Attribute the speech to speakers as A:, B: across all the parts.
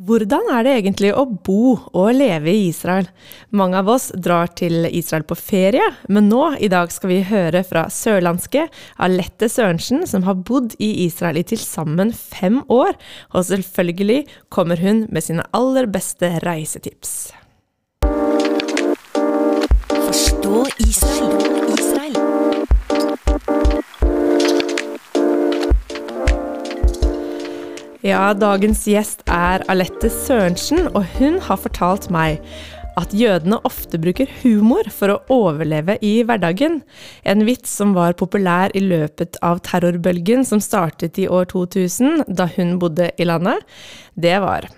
A: Hvordan er det egentlig å bo og leve i Israel? Mange av oss drar til Israel på ferie, men nå i dag skal vi høre fra sørlandske Alette Sørensen, som har bodd i Israel i til sammen fem år, og selvfølgelig kommer hun med sine aller beste reisetips. Forstå Israel. Ja, dagens gjest er Alette Sørensen, og hun har fortalt meg at jødene ofte bruker humor for å overleve i hverdagen. En vits som var populær i løpet av terrorbølgen som startet i år 2000, da hun bodde i landet, det var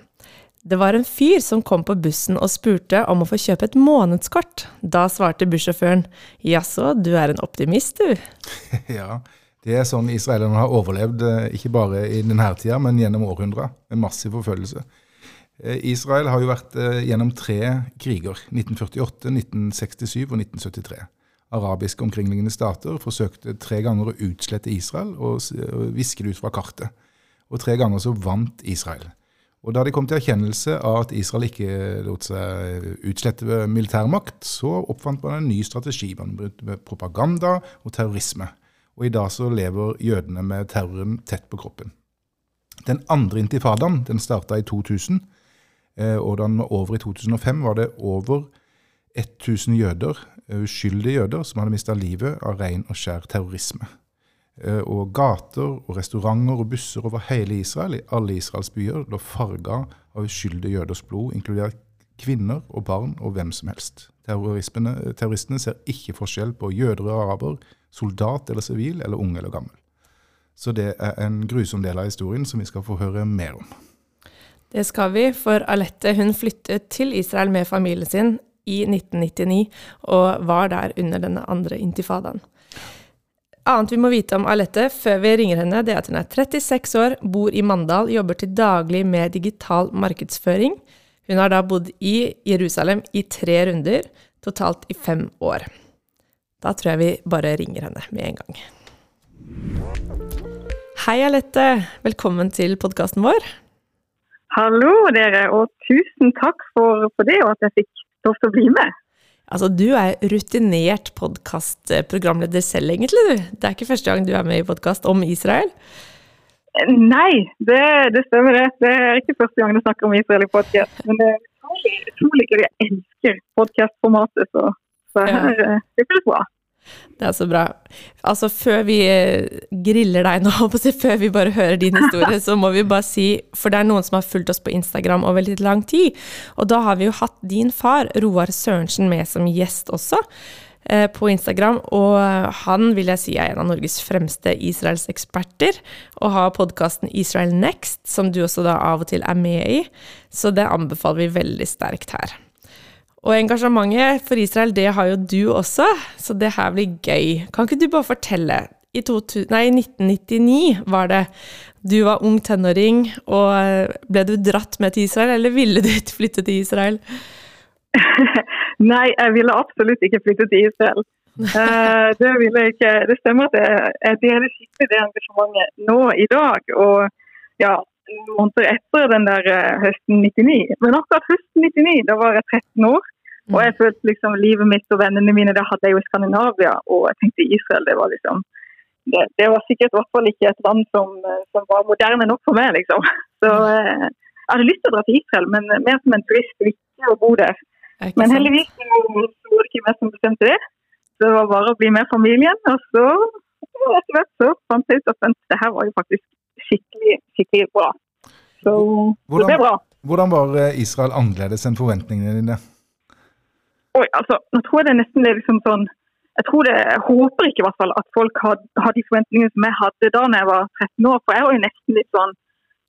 A: det var en fyr som kom på bussen og spurte om å få kjøpe et månedskort. Da svarte bussjåføren jaså, du er en optimist, du?
B: ja, det er sånn israelerne har overlevd, eh, ikke bare i denne tida, men gjennom århundrer, med massiv forfølgelse. Eh, Israel har jo vært eh, gjennom tre kriger, 1948, 1967 og 1973. Arabiske omkringliggende stater forsøkte tre ganger å utslette Israel og viske det ut fra kartet. Og tre ganger så vant Israel. Og Da de kom til erkjennelse av at Israel ikke lot seg utslette ved militærmakt, så oppfant man en ny strategi. Man brukte propaganda og terrorisme. Og i dag så lever jødene med terroren tett på kroppen. Den andre intifadaen den starta i 2000, eh, og da den var over i 2005, var det over 1000 jøder, eh, uskyldige jøder som hadde mista livet av ren og skjær terrorisme. Eh, og gater og restauranter og busser over hele Israel, i alle Israels byer, lå farga av uskyldige jøders blod, inkludert kvinner og barn og hvem som helst. Terroristene ser ikke forskjell på jøder og araber, soldat eller sivil, eller ung eller gammel. Så det er en grusom del av historien som vi skal få høre mer om.
A: Det skal vi, for Alette hun flyttet til Israel med familien sin i 1999, og var der under denne andre intifadaen. Annet vi må vite om Alette før vi ringer henne, det er at hun er 36 år, bor i Mandal, jobber til daglig med digital markedsføring. Hun har da bodd i Jerusalem i tre runder, totalt i fem år. Da tror jeg vi bare ringer henne med en gang. Hei, Alette. Velkommen til podkasten vår.
C: Hallo, dere, og tusen takk for, for, det, og at jeg fikk lov til å bli med.
A: Altså, Du er rutinert podkastprogramleder selv, egentlig. du. Det er ikke første gang du er med i podkast om Israel?
C: Nei, det, det, stemmer det. Det er ikke første gang du snakker om Israel i podkast. Men det er utrolig, gøy. Jeg elsker podkastformatet, så så her ja. Det blir bra.
A: Det er så bra. Altså, før vi eh, griller deg nå, før vi bare hører din historie, så må vi bare si For det er noen som har fulgt oss på Instagram over litt lang tid. Og da har vi jo hatt din far, Roar Sørensen, med som gjest også eh, på Instagram. Og han vil jeg si er en av Norges fremste Israels-eksperter. Og har podkasten Israel Next, som du også da av og til er med i. Så det anbefaler vi veldig sterkt her. Og engasjementet for Israel, det har jo du også, så det her blir gøy. Kan ikke du bare fortelle? I 2000, nei, 1999 var det. Du var ung tenåring, og ble du dratt med til Israel, eller ville du ikke flytte til Israel?
C: nei, jeg ville absolutt ikke flytte til Israel. uh, det ville jeg ikke. Det stemmer at jeg, deler skikkelig det engasjementet nå i dag. Og ja, måneder etter den der uh, høsten 99. Men akkurat høsten 99, da var jeg 13 år. Og jeg følte liksom livet mitt og vennene mine det hadde jeg jo i Skandinavia, og jeg tenkte Israel det var liksom det, det var sikkert i hvert fall ikke et land som, som, var moderne nok for meg, liksom. Så eh, jeg hadde lyst til å dra til Israel, men mer som en turist, ikke å bo der. Men heldigvis så var det ikke meg som bestemte det. Så det var bare å bli med familien. Og så etter hvert så fant jeg ut at det her var jo faktisk skikkelig, skikkelig bra. Så hvordan, det ble bra.
B: Hvordan var eh, Israel annerledes enn forventningene dine?
C: Oi, altså, nå tror jeg det nesten er liksom sånn jeg tror det, jeg håper ikke i hvert fall at folk har, har de forventningene som jeg hadde da jeg var 13 år. For jeg var jo nesten litt sånn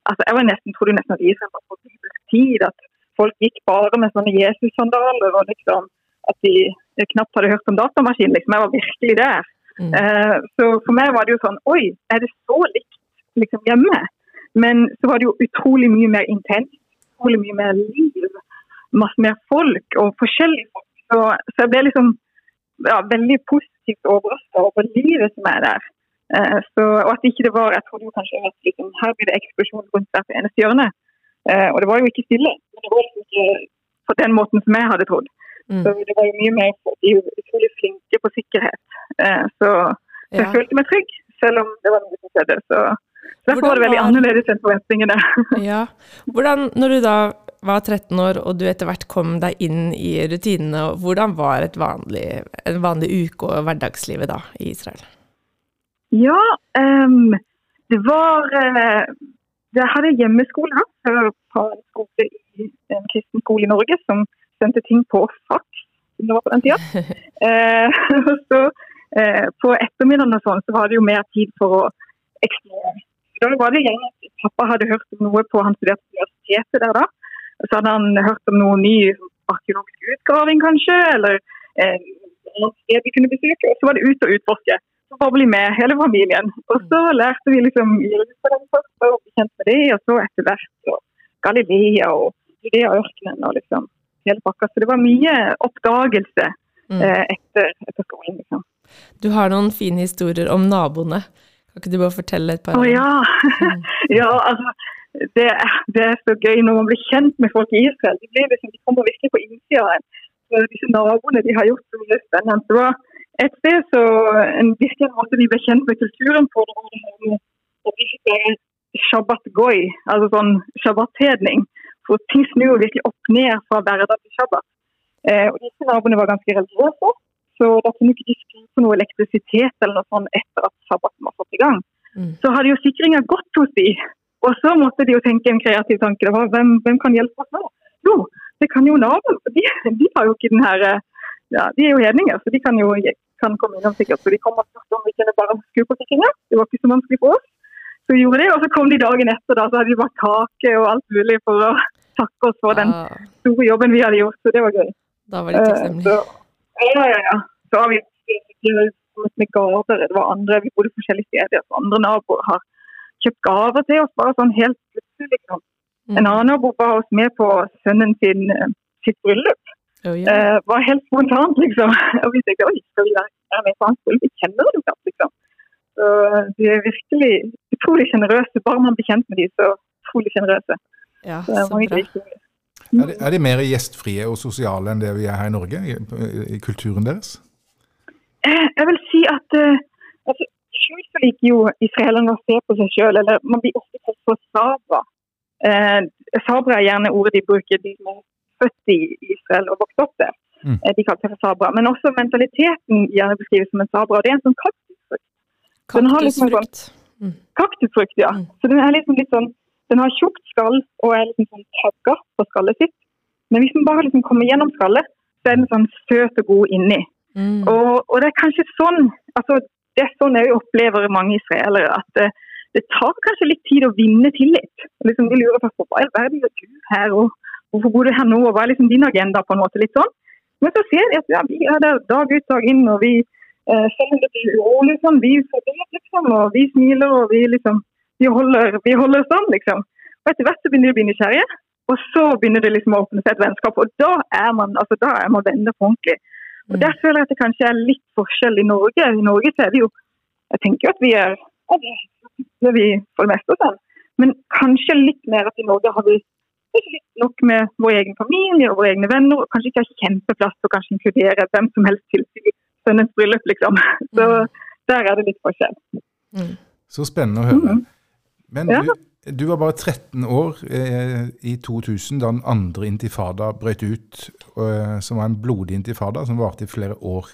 C: altså jeg var nesten, trodde nesten at Israel var på bibelsk tid. At folk gikk bare med sånne Jesus-sandaler og liksom at de knapt hadde hørt om datamaskin. liksom, Jeg var virkelig der. Mm. Uh, så for meg var det jo sånn Oi, er det så likt liksom hjemme? Men så var det jo utrolig mye mer intenst. Utrolig mye mer liv. Masse mer folk og forskjellige folk. Så, så jeg ble liksom ja, veldig positivt overraska over livet som er der. Eh, så, og at ikke det var Jeg trodde jo kanskje at liksom, her blir det eksplosjon rundt hvert eneste hjørne. Eh, og det var jo ikke stille. Men det var liksom ikke på den måten som jeg hadde trodd.
A: Mm.
C: Så det var jo mye mer De er utrolig flinke på sikkerhet. Eh, så jeg
A: Ja.
C: følte meg trygg, selv om det var noe som skjedde. Så derfor
A: Hvordan
C: var det veldig
A: var-
C: annerledes enn forventningene.
A: Ja. Hvordan, når du da var 13 år og du etter hvert kom deg inn i rutinene, og hvordan var et vanlig, en vanlig uke og hverdagslivet da i Israel?
C: Ja, um, det var eh, Jeg hadde hjemmeskole eh, fra en skole i en kristen skole i Norge som sendte ting på fax, som det var på den tida. Eh, og så eh, på ettermiddagen og sånn, så var det jo mer tid for å eksplorere. Da var det gjerne at pappa hadde hørt noe på Han studerte på universitetet der da. Så hadde han hørt om noen ny arkeologisk utgraving, kanskje, eller eh, sted vi kunne besøke. Og så var det ut og utforske. Så bare bli med, hele familien. Og så lærte vi liksom Jerusalem først, og ble kjent med det, og så etter hvert og Galilea og Judea-ørkenen og liksom hele pakka. Så det var mye oppdagelse
A: Mm.
C: eh, etter, etter skolen, liksom.
A: Du har noen fine historier om naboene. Kan ikke du bare fortelle et par?
C: Å
A: oh,
C: ja.
A: Mm.
C: ja, altså. Det, det er så gøy når man blir kjent med folk i Israel. De, blir liksom, de kommer virkelig på innsida av en. Så Disse naboene de har gjort så mye spennende. Det var et sted så en virkelig en måte de ble kjent med kulturen på. Det det være shabbat goy, altså sånn shabbat-hedning. For ting snur virkelig opp ned fra hverdag til shabbat. Eh, og disse naboene var ganske religiøse, så da kunne ikke de skru på noe elektrisitet eller noe sånt etter at sabbaten var satt i gang.
A: Mm.
C: Så hadde jo sikringa gått hos de, og så måtte de jo tenke en kreativ tanke. Det var, hvem, hvem kan hjelpe oss nå? Jo, det kan jo naboen. De, de har jo ikke den her eh, ja, De er jo hedninger, så de kan jo kan komme innom sikkert. Så de kom og spurte om vi kunne bare skru på sikringa. Det var ikke så vanskelig for oss. Så vi gjorde det, og så kom de dagen etter, da, så hadde de bare kake og alt mulig for å takke oss for den store jobben vi hadde gjort. Så det var gøy.
A: da var de
C: Eh, så, ja, ja, ja. Så har vi kommet med gaver. Det var andre, Vi bodde forskjellige steder. Så andre naboer har kjøpt gaver til oss, bare sånn helt plutselig. liksom.
A: Mm.
C: En annen nabo ba oss med på sønnen sin eh, sitt bryllup.
A: Oh, yeah.
C: Eh, var helt spontant, liksom. Og vi tenkte oi, skal vi være med på hans bryllup? Vi kjenner det knapt, liksom. Så eh, de er virkelig utrolig sjenerøse. Bare man blir kjent med dem, så utrolig sjenerøse.
A: ja,
C: Så er
A: så bra.
C: historier.
B: Er de, er de mer gjestfrie og sosiale enn det vi er her i Norge, i, i kulturen deres?
C: Eh, Jeg vil si at uh, altså, selv så liker jo israelerne å se på seg sjøl, eller man blir ofte kalt for sabra. Eh, sabra er gjerne ordet de bruker, de som er født i Israel og vokst opp der.
B: Mm.
C: Eh, de kaller seg for sabra. Men også mentaliteten gjerne beskrives som en sabra. og Det er en sånn kaktusfrukt. Kaktusfrukt. har liksom sånn-
A: Kaktusfrukt.
C: kaktusfrukt ja.
A: Mm.
C: Så den er liksom litt sånn Den har tjukt skall og er liksom sånn tagga på skallet sitt. Men hvis den bare liksom kommer gjennom skallet, så er den sånn søt og god inni.
A: Mm.
C: Og, og det er kanskje sånn altså det er sånn jeg opplever mange israelere. At det, det tar kanskje litt tid å vinne tillit. Liksom, de lurer på hva i all verden gjør du her, og hvorfor bor du her nå, og hva er liksom din agenda? på en måte, litt sånn. Men så ser de at ja, vi er der dag ut dag inn, og vi eh, selger det blir ro, liksom. Vi fordeler, liksom, og vi smiler, og vi liksom vi holder, vi holder sånn, liksom. Og etter hvert så begynner de å bli nysgjerrige. Og så begynner det liksom å åpne seg et vennskap, og da er man altså da er man venner på ordentlig. Og Der føler jeg at det kanskje er litt forskjell i Norge. I Norge så er vi jo Jeg tenker at vi er er vi for det meste sånn. Men kanskje litt mer at i Norge har vi nok med vår egen familie og våre egne venner. og Kanskje ikke har kjempeplass til å kanskje inkludere hvem som helst til sønnens bryllup, liksom. Så der er det litt forskjell.
A: Mm.
B: Så spennende å høre.
C: Mhm.
B: Men du, du var bare 13 år eh, i 2000 da den andre intifada brøt ut, eh, som var en blodig intifada som varte i flere år.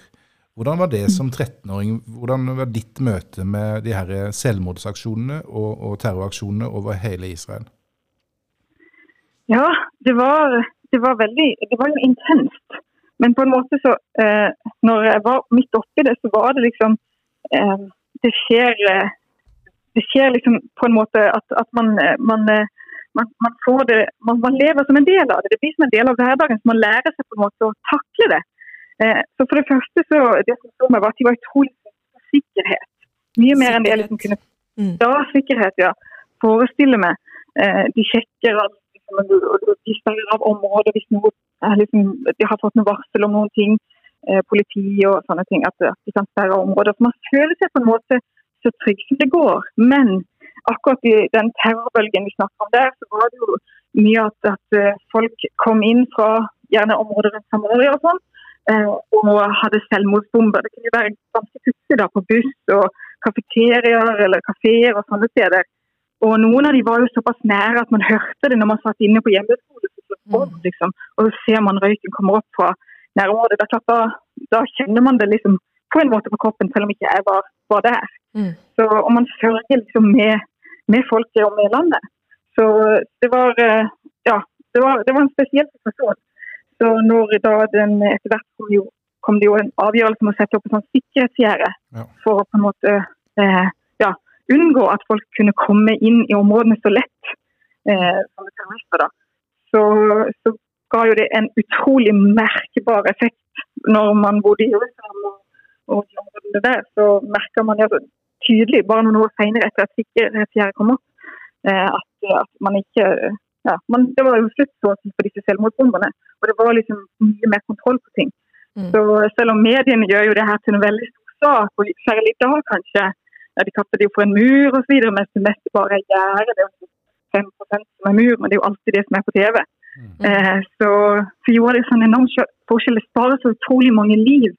B: Hvordan var det som 13-åring? Hvordan var ditt møte med de her selvmordsaksjonene og, og terroraksjonene over hele Israel?
C: Ja, det var, det var veldig Det var jo intenst. Men på en måte så eh, Når jeg var midt oppi det, så var det liksom eh, Det skjer eh, Det skjer liksom på en måte at, at man, eh, man, eh, man, man får det man, lever som en del av det. Det blir som en del av hverdagen. Så man lærer seg på en måte å takle det. Eh, så for det første så Det som slo meg, var at de var utrolig sikkerhet. Mye mer enn det jeg liksom kunne
A: Mm.
C: da sikkerhet, ja. Forestille meg. Eh, de sjekker alt. Liksom, de sperrer av områder hvis noe liksom, de har fått noe varsel om noen ting. Eh, politi og sånne ting. At, at de kan sperre områder. Så man føler seg på en måte så trygg som det går. Men akkurat i den terrorbølgen vi snakker om der, så var det jo mye at, at eh, folk kom inn fra gjerne områder rundt Samaria og sånn, eh, og hadde selvmordsbomber. Det kunne være ganske pussig på buss og kafeterier eller kafeer og sånne steder. Og noen av de var jo såpass nære at man hørte det når man satt inne på hjemmeskole. Mm. Liksom. Og så ser man røyken kommer opp fra nærområdet. Da, da, kjenner man det liksom på en måte på kroppen, selv om ikke jeg var, var der. Mm. Så, og man sørger liksom med, med folket og med landet. Så det var, eh, ja, det var, det var en spesiell situasjon. Så når da den etter hvert kom, jo, kom det jo en avgjørelse om å sette opp et sånt sikkerhetsgjerde ja. for å på en måte eh, ja, unngå at folk kunne komme inn i områdene så lett eh, som terrorister. da. Så, så, ga jo det en utrolig merkbar effekt når man bodde i Jerusalem og, og de områdene der. Så merker man jo tydelig, bare noen år senere etter at sikkerhetsgjerdet kom opp, eh, at, at, man ikke ja, man, Det var jo slutt på disse selvmordsbombene. Og det var liksom mye mer kontroll på ting. Mm. Så selv om mediene gjør jo det her til en veldig stor sak, og særlig i dag kanskje ja, De kaller det jo for en mur osv., mens det meste bare er gjerde. Det er jo 5 som er mur, men det er jo alltid det som er på TV. Mm. Eh, så, så gjorde det sånn enorm forskjell. Det sparer så utrolig mange liv.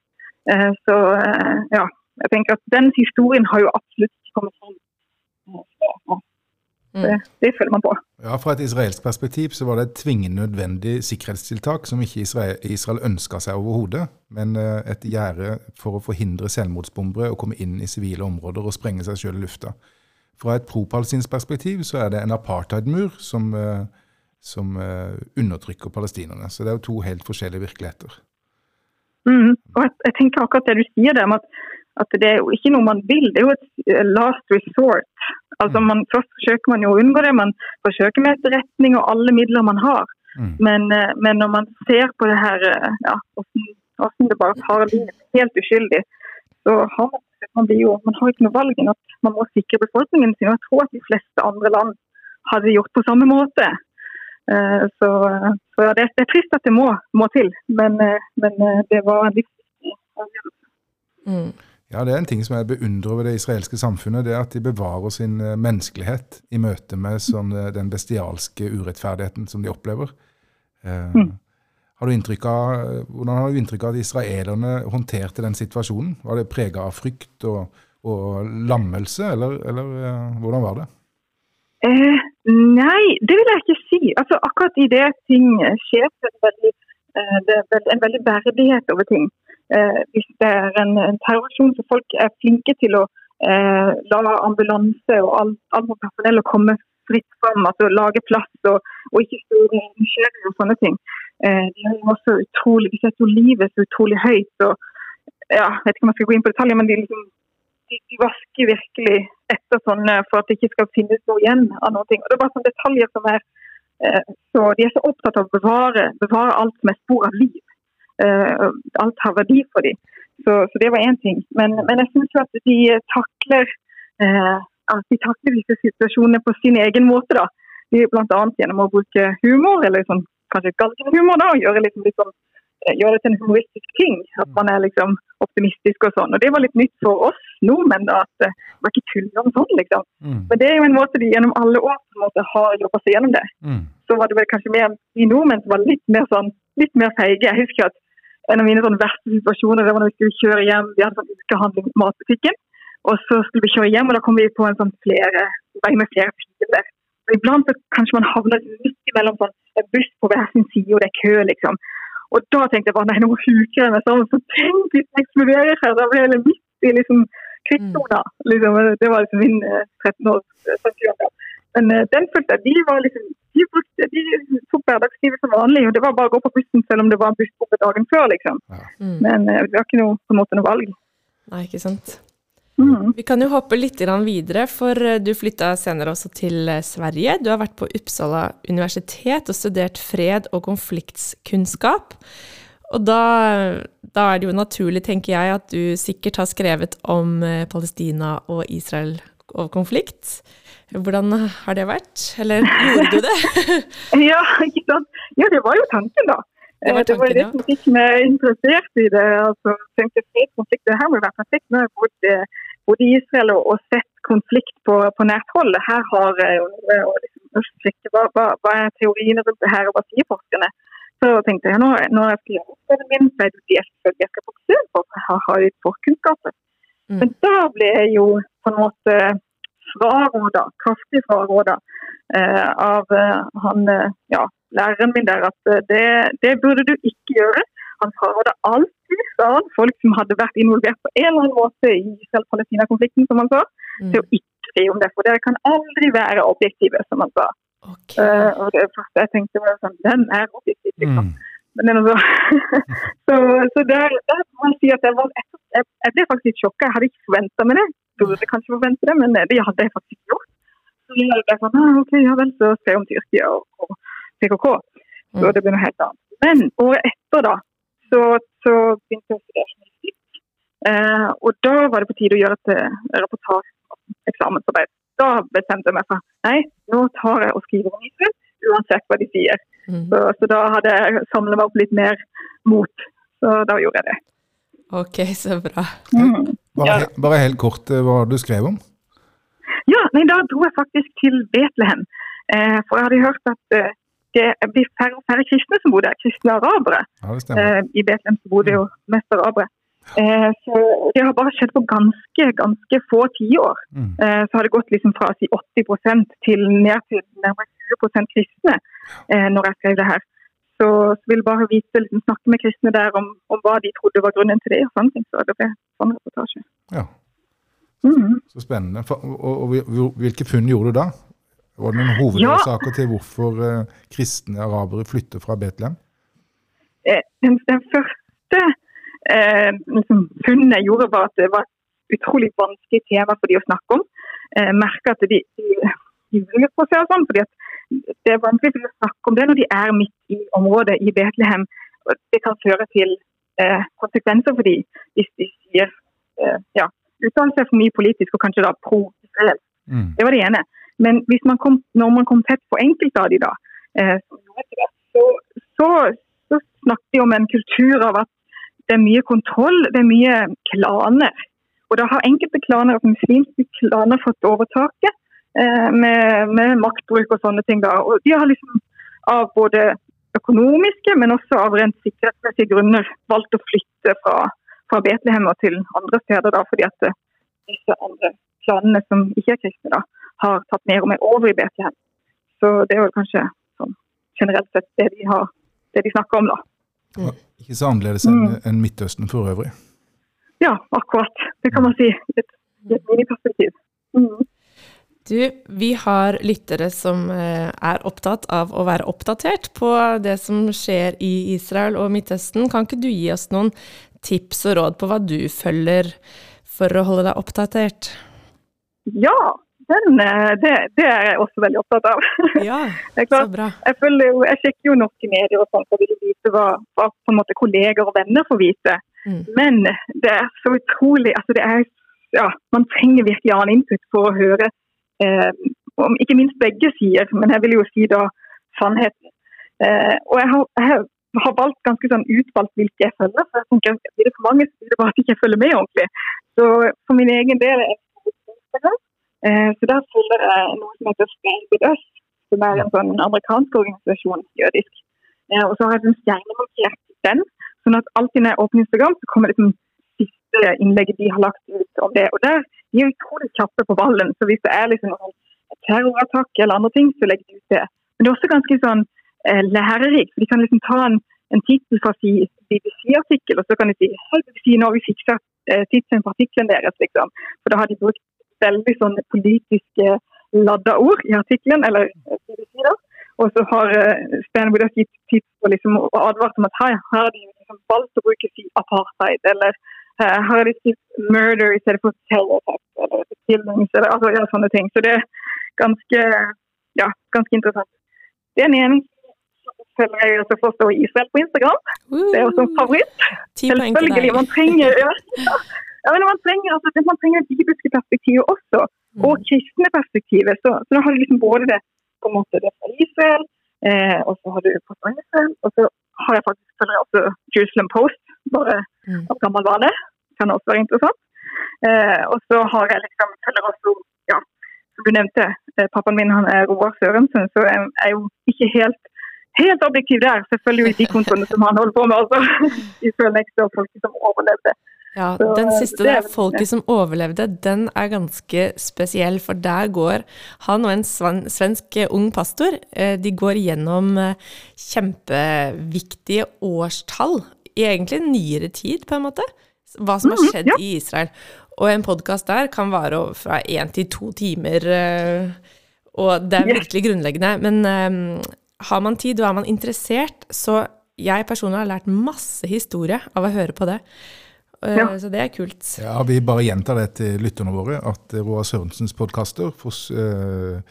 C: Eh, så eh, ja, jeg tenker at den historien har jo absolutt ikke kommet fram. Mm. Det, det, føler man på.
B: Ja, Fra et israelsk perspektiv så var det et tvingende nødvendig sikkerhetstiltak som ikke Israel, Israel ønska seg overhodet, men eh, et gjerde for å forhindre selvmordsbombere å komme inn i sivile områder og sprenge seg sjøl i lufta. Fra et pro-palestinsk perspektiv så er det en apartheidmur som, som undertrykker palestinerne. Så det er jo to helt forskjellige virkeligheter.
C: Mm. Og jeg, jeg, tenker akkurat det du sier der, at, at, det er jo ikke noe man vil. Det er jo et eh, last resort. Altså mm. man, Først forsøker man jo å unngå det. Man forsøker med etterretning og alle midler man har. Mm. Men, men, når man ser på det her, ja, hvordan det bare tar livet helt uskyldig, så har man, man, jo, man har ikke noe valg enn at man må sikre befolkningen sin. Og jeg tror at de fleste andre land hadde gjort på samme måte. Eh, så, så det, det, er trist at det må, må til, men, eh, men, eh, det var en livsviktig avgjørelse.
B: Mm. Ja, Det er en ting som jeg beundrer ved det israelske samfunnet, det er at de bevarer sin menneskelighet i møte med sånn, den bestialske urettferdigheten som de opplever. Mm. Har du inntrykk av, hvordan har du inntrykk av at israelerne håndterte den situasjonen? Var det prega av frykt og, og lammelse, eller, eller, hvordan var det?
C: Eh, nei, det vil jeg ikke si. Altså, akkurat det ting skjer, så er det, veldig, eh, det er en veldig verdighet over ting. Eh, hvis det er en, terroraksjon så folk er flinke til å eh, la ambulanse og alt all personell komme fritt fram, altså lage plass og, og ikke store nysgjerrige og sånne ting. De har også utrolig, de setter livet så utrolig høyt. og ja, Jeg vet ikke om jeg skal gå inn på detaljer, men de liksom de, vasker virkelig etter sånne for at det ikke skal finnes noe igjen av noe. Og det er bare sånne detaljer som er eh, så De er så opptatt av å bevare, bevare alt er spor av liv. Eh, alt har verdi for dem. Så, så det var én ting. Men, men jeg syns at de takler eh, at de takler disse situasjonene på sin egen måte. da. Bl.a. gjennom å bruke humor, eller sånn, kanskje galgenhumor, og gjøre liksom litt sånn Eh, gjøre det til en humoristisk ting. At man er liksom optimistisk og sånn. Og det var litt nytt for oss nordmenn, da, at eh, det var ikke tull om sånn, liksom. Mm. Men det er jo en måte de gjennom alle år på en måte har jobba seg gjennom det. Mm. Så var det vel kanskje mer vi nordmenn som var litt mer sånn, litt mer feige. Jeg husker at en av mine sånn verste situasjoner det var når vi skulle kjøre hjem. Vi hadde sånn ukehandling i matbutikken. Og så skulle vi kjøre hjem, og da kom vi på en sånn flere, vei med flere filer. Og iblant så kanskje man havner midt mellom sånn, en buss på hver sin side, og det er kø, liksom. Og da tenkte jeg bare nei, nå huker jeg meg sammen. Så tenk hvis jeg eksploderer her! Da blir jeg midt i liksom krigssona. Mm. Liksom, det var liksom min 13 eh, års eh, Men uh, den følte jeg, de var liksom de, brukte, de tok hverdagslivet som vanlig. og Det var bare å gå på bussen selv om det var en buss dagen før. liksom. Ja. Mm. Men vi det var ikke noe, på en måte noe valg.
A: Nei, ikke sant. Mm. Vi kan jo hoppe litt videre, for eh, du flytta senere også til eh, Sverige. Du har vært på Uppsala universitet og studert fred og konfliktskunnskap. Og da, da, er det jo naturlig, tenker jeg, at du sikkert har skrevet om eh, Palestina og Israel og konflikt. Hvordan har det vært? Eller gjorde du det?
C: ja, ikke sant. Ja, det var jo tanken, da. Det var, tanken, det, var det som fikk meg interessert i det. altså tenkte fred, konflikt, Det her må være perfekt. Nå har jeg bodd både i Israel og, og sett konflikt på, på nært hold. Her har jeg noe å liksom, hva, hva, hva er teoriene rundt det her, og hva sier forskerne. Så tenkte jeg nå, når jeg skal gjøre oppgaven min, så er det det jeg selvfølgelig jeg skal fokusere på, for jeg har jo forkunnskapen.
A: Mm.
C: Men da ble jeg jo på en måte fraråda, kraftig fraråda, eh, av eh, han, eh, ja, læreren min der at eh, det, det burde du ikke gjøre. Han fraråda alltid, sa folk som hadde vært involvert på en eller annen måte i Israel-Palestina-konflikten, som han sa,
A: Mm.
C: til å ikke skrive om det. For dere kan aldri være objektive, som han sa.
A: Okay.
C: Uh, og det første jeg tenkte var sånn, den er objektiv? Liksom.
B: Mm.
C: Er så, så, så der, der må jeg si at jeg, var, jeg, jeg ble faktisk litt sjokka. Jeg hadde ikke forventa meg det. Burde kanskje forvente det, men det hadde jeg faktisk gjort. Så jeg ble sånn, ah, ok, ja vel, så se om Tyrkia og, og PKK. Så
A: Mm.
C: det ble noe helt annet. Men året etter, da, så, så begynte jeg å studere journalistikk. Eh, og da var det på tide å gjøre et eh, reportasje, eksamensarbeid. Da bestemte jeg meg for nei, nå tar jeg og skriver om Israel, uansett hva de sier.
A: Mm.
C: Så, så da hadde jeg samlet meg opp litt mer mot. Så da gjorde jeg det.
A: Ok, så bra.
C: Mm.
B: Bare,
C: Ja.
B: bare helt kort eh, hva du skrev om.
C: Ja, nei, da dro jeg faktisk til Betlehem. Eh, for jeg hadde hørt at eh, det blir færre og færre kristne som bor der. Kristne arabere.
B: Ja.
C: Eh, I Betlehem bor det jo mest arabere. Eh, så det har bare skjedd på ganske ganske få tiår.
B: Mm.
C: Eh, så har det gått liksom fra si 80 til ned til nærmere 20 kristne når jeg skrev det her. Så, så vil jeg bare vite, liksom, snakke med kristne der om, om hva de trodde var grunnen til det. og sånne ting. Så det ble sånn reportasje.
B: Ja,
C: Mm.
B: så spennende. For, og, og, og hvilke funn gjorde du da? Var det noen hovedårsaker til hvorfor eh, kristne arabere flytter fra Betlehem?
C: eh, den, den første eh, liksom, funnet jeg gjorde, var at det var et utrolig vanskelig tema for de å snakke om. Eh, merke at de, de, de på seg og sånn, fordi at det er vanskelig for de å snakke om det når de er midt i området i Betlehem. Det kan føre til eh, konsekvenser for de hvis de sier eh, ja, uttaler seg for mye politisk og kanskje da pro-israelsk.
B: Mm.
C: Det var det ene. Men man kom, når man kom tett på enkelte av de da, eh, så, så, så snakket de om en kultur av at det er mye kontroll, det er mye klaner. Og da har enkelte klaner, og muslimske klaner, fått overtaket eh, med, med maktbruk og sånne ting. da. Og de har liksom av både økonomiske, men også av rent sikkerhetsmessige grunner valgt å flytte fra, fra Betlehem til andre steder, da, fordi at disse andre klanene som ikke er kristne, da, har tatt mer og mer over i Betlehem. Så det er vel kanskje sånn, generelt sett det de, har, det de snakker om, da.
B: Og Ikke så annerledes enn
C: Mm.
B: enn Midtøsten for øvrig.
C: Ja, akkurat. Det kan man si. I et, et miniperspektiv. Mm.
A: Du, vi har lyttere som eh, er opptatt av å være oppdatert på det som skjer i Israel og Midtøsten. Kan ikke du gi oss noen tips og råd på hva du følger for å holde deg oppdatert?
C: Ja, den, eh, det, det er jeg også veldig opptatt av.
A: Ja, så bra.
C: jeg, følger jeg sjekker jo norske medier og sånt, og vil vite hva, hva måte kolleger og venner får vite.
A: Mm.
C: Men det er så utrolig altså det er, ja, Man trenger virkelig annen input for å høre eh, om ikke minst begge sider, men jeg vil jo si da sannheten. Eh, og jeg har, jeg har valgt ganske sånn utvalgt hvilke jeg følger. for jeg tenker Blir det for mange, så blir det bare at jeg ikke følger med ordentlig. Så for min egen del er jeg så der følger jeg noe som heter Stay Us, som er en sånn amerikansk organisasjon, jødisk. Eh, og så har jeg en stjernemarkert den, sånn at alltid når jeg åpner Instagram, så kommer liksom siste innlegget de har lagt ut om det. Og der de er utrolig kjappe på ballen. Så hvis det er liksom noen terrorattakk eller andre ting, så legger de ut det. Men det er også ganske sånn eh, lærerikt. De kan liksom ta en, en tittel fra si BBC-artikkel, og så kan de si hei, BBC, nå har vi fiksa eh, tittelen på artikkelen deres, liksom. For da har de brukt veldig sånn politiske ladda ord i artikkelen, eller eh, BBC da. Og så har uh, Stanwood gitt tips og liksom og advart om at her, her har de liksom valgt å bruke si apartheid, eller eh, her har de sagt murder i stedet for terror attack, eller killings, eller altså, ja, sånne ting. Så det er ganske, ja, ganske interessant. Det er en enig følger jeg også forstå Israel på Instagram. Det er også en favoritt. Selvfølgelig. Man trenger, ja, ja, men man trenger, altså, man trenger det bibelske perspektivet også, og
A: Mm.
C: kristne perspektivet. Så, så da har du liksom både det på en måte det fra Israel, eh, og så har du på Israel, og så har jeg faktisk følger også Jerusalem Post, bare
A: Mm.
C: av gammel vane. Kan også være interessant. Eh, og så har jeg liksom følger også som du nevnte, eh, pappaen min han er Roar Sørensen, så jeg er jo ikke helt, helt objektiv der. Selvfølgelig i de kontoene som han holder på med, altså. I Next og folk som overlevde.
A: Ja,
C: Så,
A: den
C: eh,
A: siste
C: det er
A: der, folket som overlevde, den er ganske spesiell, for der går han og en svensk eh, ung pastor, eh, de går gjennom kjempeviktige årstall, i egentlig nyere tid, på en måte, hva som har
C: Mhm,
A: skjedd i Israel. Og en podkast der kan vare fra én til to timer, og det er virkelig grunnleggende. Men um, har man tid og er man interessert, så jeg personlig har lært masse historie av å høre på det. Eh,
C: Ja.
A: Så det er kult.
B: Ja, Vi bare gjentar det til lytterne våre, at Roar Sørensens podkaster for eh,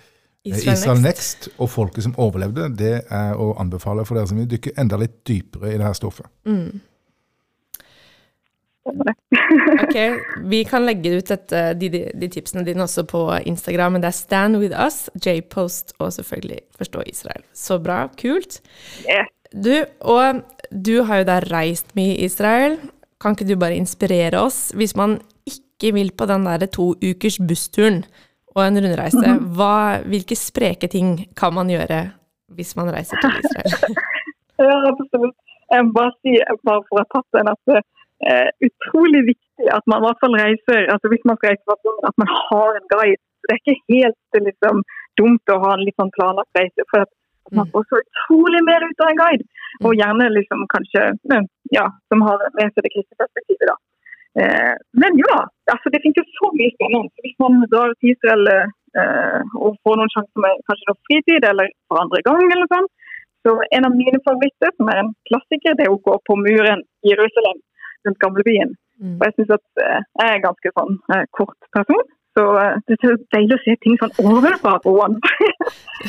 A: Israel
B: Israel,
A: Next.
B: Next. og folket som overlevde, det er å anbefale for dere som vil dykke enda litt dypere i det her stoffet.
C: Mm.
A: Ok, Vi kan legge ut dette, de, de, de tipsene dine også på Instagram, men det er Stand With Us, J-Post og selvfølgelig Forstå Israel. Så bra. Kult.
C: Yeah.
A: Du, og du har jo da reist mye i Israel. Kan ikke du bare inspirere oss? Hvis man ikke vil på den derre to ukers bussturen og en rundreise, hva, hvilke spreke ting kan man gjøre hvis man reiser til Israel?
C: Ja, absolutt. Jeg må bare si, bare for å tatt den, at det er utrolig viktig at man i hvert fall reiser, altså hvis man skal reise første at man har en guide. Det er ikke helt liksom, dumt å ha en litt sånn planlagt reise, for at man får så utrolig mer ut av en guide. Og gjerne liksom kanskje, ja, som har med seg det kristne perspektivet da. Eh, men ja, altså det finnes jo så mye spennende. Hvis man drar til Israel eh, og får noen sjanser med kanskje noe fritid, eller for andre gang, eller noe sånt, så en av mine favoritter, som er en klassiker, det er å gå på muren i Jerusalem, den gamle byen.
A: Mm.
C: Og jeg synes at eh, jeg er ganske sånn eh, kort person, så eh, det er så deilig å se ting sånn ovenfra på og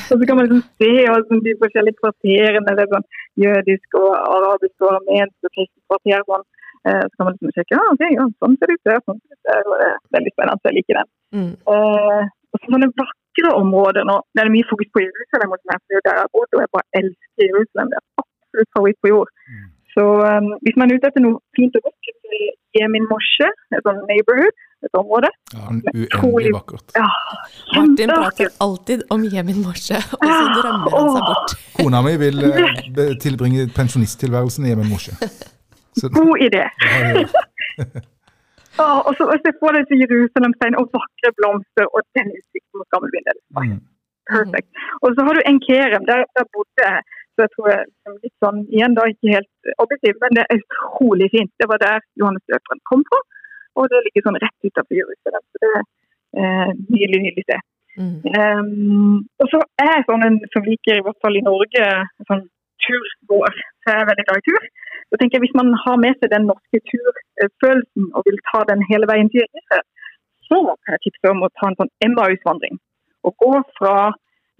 C: så kan man liksom se hvordan de forskjellige kvarterene, det er sånn jødisk og arabisk og armensk og kristent kvarter, sånn. Eh, så kan man liksom sjekke, ja, ok, ja, sånn ser det ut der, sånn ser det ut der, og det er veldig spennende, så jeg liker den.
A: Mm.
C: Eh, og sånne vakre områder nå. Det er mye fokus på Jerusalem, og det er der jeg har bodd, og jeg bare elsker Jerusalem. Det er absolutt favoritt på jord.
B: Mm.
C: Så um, hvis man er ute etter noe fint og vakkert, så i Jemin et sånt neighborhood, et område.
B: Ja, Uendelig vakkert.
C: Ja,
A: Martin prater alltid om Jemin Morse, og så drømmer han seg bort.
B: Kona mi vil eh, tilbringe pensjonisttilværelsen i Jemen Moshe. Så
C: God idé. Ja, og så og så får Jerusalemstein og vakre blomster og den utsikten mot gammelbyen. Det
B: mm.
C: perfekt. Og så har du Enkerem, der, der bodde. Så jeg tror jeg liksom litt sånn, igjen da ikke helt objektiv, men det er utrolig fint. Det var der Johannes døperen kom fra, og det ligger sånn rett utenfor Jerusalem. Så det er eh, nydelig, nydelig sted.
A: Mm.
C: Um, og så er jeg sånn en som liker, i hvert fall i Norge, sånn turgåer. Så jeg er veldig glad i tur. Så tenker jeg Hvis man har med seg den norske turfølelsen og vil ta den hele veien til Jerusalem, så kan jeg tipse om å ta en sånn Emmaus-vandring. Og gå fra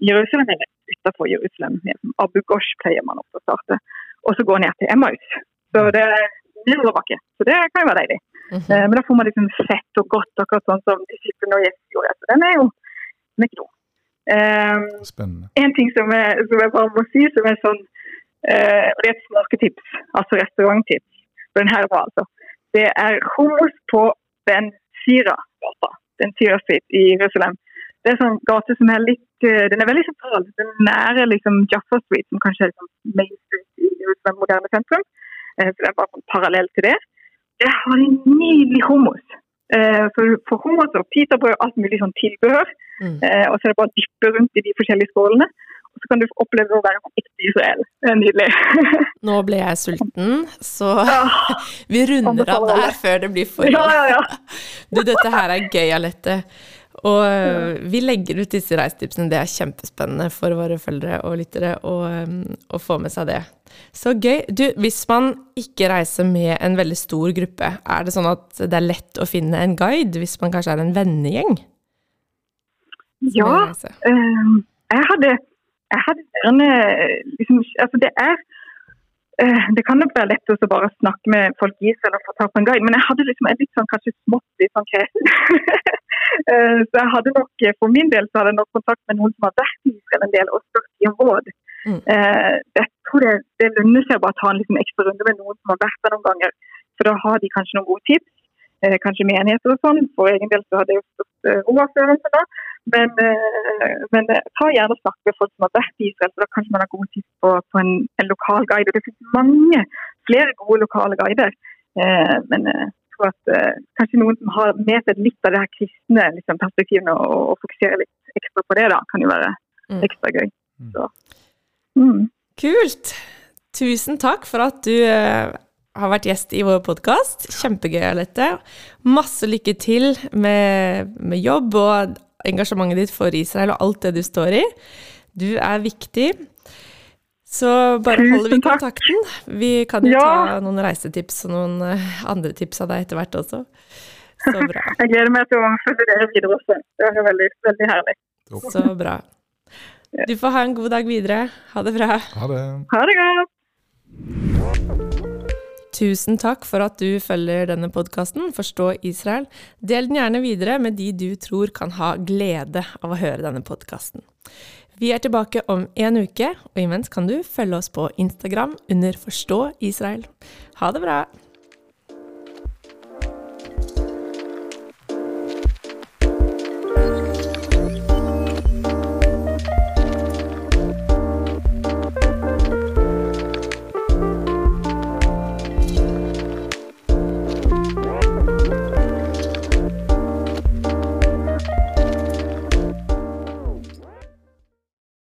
C: Jerusalem, utenfor Jerusalem, Abu Ghosh pleier man ofte å starte, og så gå ned til Emmaus. Så det er nedoverbakke. Så det kan jo være deilig.
A: Mhm.
C: Eh, Men da får man liksom fett og godt, akkurat sånn som disiplene og Jesus gjorde. Så den er jo den er ikke dum. Um,
B: Spennende.
C: en ting som jeg, som jeg bare må si, som er sånn uh, Det er et smaketips, altså restauranttips. For den her var altså. Det er hummus på Ben Sira-gata. Den Sira Street i Jerusalem. Det er en sånn gate som er litt eh, Den er veldig sentral. Den er nære liksom Jaffa Street, som kanskje er liksom Main Street i Jerusalem moderne sentrum. Eh, så det er bare sånn parallell til det. Det har en nydelig hummus. For, for får hummus og pitabrød og alt mulig sånn tilbehør.
A: Mm.
C: Eh, og så er det bare å dyppe rundt i de forskjellige skålene. Og så kan du oppleve å være ekte Israel. Det er nydelig.
A: Nå ble jeg sulten, så vi runder av der før det blir for
C: ja, ja, ja.
A: Du, dette her er gøy, Alette. Og øh, vi legger ut disse reisetipsene. Det er kjempespennende for våre følgere og lyttere å, å få med seg det. Så gøy. Du, hvis man ikke reiser med en veldig stor gruppe, er det sånn at det er lett å finne en guide hvis man kanskje er en vennegjeng?
C: Ja, eh, jeg hadde, jeg hadde liksom, altså det er eh, det kan nok være lett å bare snakke med folk i Israel og få tak på en guide, men jeg hadde liksom en litt sånn kanskje smått litt sånn kresen. Eh, så jeg hadde nok, eh, For min del så hadde jeg nok kontakt med noen som har vært i Israel en del og spurt i råd.
A: Mm.
C: Eh, jeg tror det, det lønner seg bare å ta en liksom ekstra runde med noen som har vært der noen ganger. For da har de kanskje noen gode tips. Eh, kanskje menigheter og sånn. For egen del så hadde jeg jo spurt eh, Roar Sørensen da. Men, eh, men eh, ta gjerne snakk med folk som har vært i Israel, for da kanskje man har god tips på, på en, en, lokal guide. Og det finnes mange flere gode lokale guider. Eh, men jeg tror at kanskje noen som har med seg litt av det her kristne liksom, perspektivene og, og fokuserer litt ekstra på det, da, kan jo være mm. ekstra gøy. Så.
A: Mm. Kult! Tusen takk for at du har vært gjest i vår podkast. Kjempegøy, Alette. Masse lykke til med, med jobb og engasjementet ditt for Israel og alt det du står i. Du er viktig. Så bare holder vi kontakten. Vi kan jo ja. ta noen reisetips og noen eh, andre tips av deg etter hvert også. Så bra.
C: Jeg gleder meg til å følge dere videre også. Det er veldig, veldig herlig.
A: Så bra. Du får ha en god dag videre. Ha det bra.
B: Ha det.
C: Ha det godt.
A: Tusen takk for at du følger denne podkasten, Forstå Israel. Del den gjerne videre med de du tror kan ha glede av å høre denne podkasten. Vi er tilbake om en uke, og imens kan du følge oss på Instagram under Forstå Israel. Ha det bra!